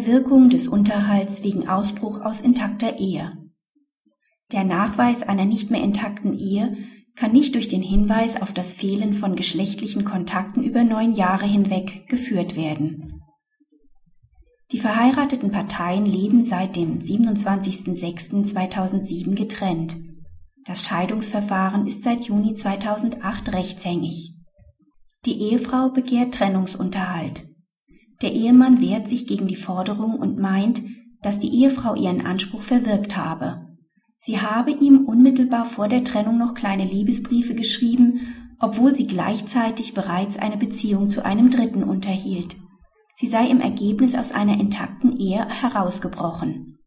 Verwirkung des Unterhalts wegen Ausbruch aus intakter Ehe. Der Nachweis einer nicht mehr intakten Ehe kann nicht durch den Hinweis auf das Fehlen von geschlechtlichen Kontakten über neun Jahre hinweg geführt werden. Die verheirateten Parteien leben seit dem 27.06.2007 getrennt. Das Scheidungsverfahren ist seit Juni 2008 rechtshängig. Die Ehefrau begehrt Trennungsunterhalt. Der Ehemann wehrt sich gegen die Forderung und meint, dass die Ehefrau ihren Anspruch verwirkt habe. Sie habe ihm unmittelbar vor der Trennung noch kleine Liebesbriefe geschrieben, obwohl sie gleichzeitig bereits eine Beziehung zu einem Dritten unterhielt. Sie sei im Ergebnis aus einer intakten Ehe herausgebrochen.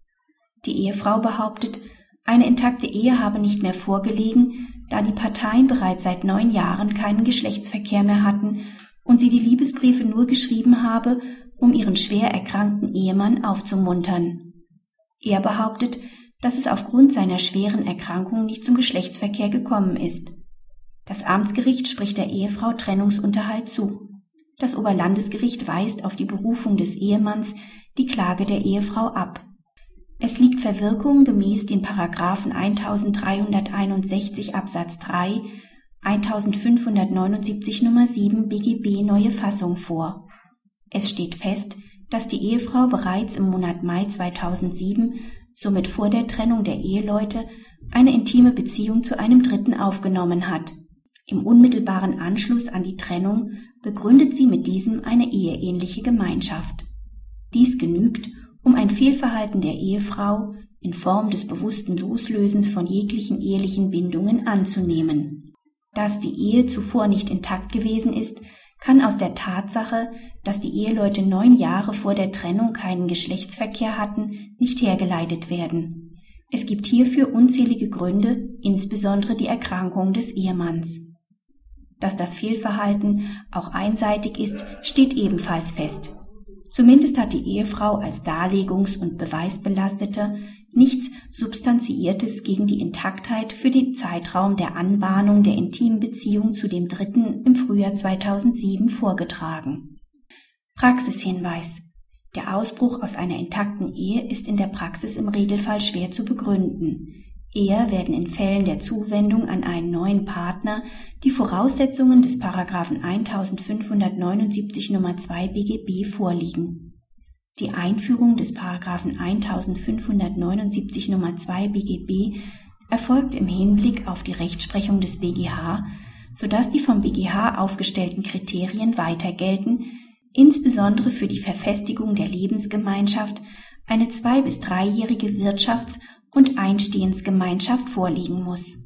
Die Ehefrau behauptet, eine intakte Ehe habe nicht mehr vorgelegen, da die Parteien bereits seit neun Jahren keinen Geschlechtsverkehr mehr hatten und sie die Liebesbriefe nur geschrieben habe, um ihren schwer erkrankten Ehemann aufzumuntern. Er behauptet, dass es aufgrund seiner schweren Erkrankung nicht zum Geschlechtsverkehr gekommen ist. Das Amtsgericht spricht der Ehefrau Trennungsunterhalt zu. Das Oberlandesgericht weist auf die Berufung des Ehemanns die Klage der Ehefrau ab. Es liegt Verwirkung gemäß den Paragraphen 1361 Absatz 3, 1579 Nummer 7 BGB neue Fassung vor. Es steht fest, dass die Ehefrau bereits im Monat Mai 2007 somit vor der Trennung der Eheleute, eine intime Beziehung zu einem Dritten aufgenommen hat. Im unmittelbaren Anschluss an die Trennung begründet sie mit diesem eine eheähnliche Gemeinschaft. Dies genügt, um ein Fehlverhalten der Ehefrau in Form des bewussten Loslösens von jeglichen ehelichen Bindungen anzunehmen. Dass die Ehe zuvor nicht intakt gewesen ist, kann aus der Tatsache, dass die Eheleute neun Jahre vor der Trennung keinen Geschlechtsverkehr hatten, nicht hergeleitet werden. Es gibt hierfür unzählige Gründe, insbesondere die Erkrankung des Ehemanns. Dass das Fehlverhalten auch einseitig ist, steht ebenfalls fest. Zumindest hat die Ehefrau als Darlegungs- und Beweisbelastete nichts Substanziiertes gegen die Intaktheit für den Zeitraum der Anbahnung der intimen Beziehung zu dem Dritten im Frühjahr 2007 vorgetragen. Praxishinweis Der Ausbruch aus einer intakten Ehe ist in der Praxis im Regelfall schwer zu begründen. Eher werden in Fällen der Zuwendung an einen neuen Partner die Voraussetzungen des Paragraphen 1579 Nummer 2 BGB vorliegen die Einführung des Paragraphen 1579 Nummer 2 BGB erfolgt im Hinblick auf die Rechtsprechung des BGH, sodass die vom BGH aufgestellten Kriterien weiter gelten, insbesondere für die Verfestigung der Lebensgemeinschaft eine zwei- bis dreijährige Wirtschafts- und Einstehensgemeinschaft vorliegen muss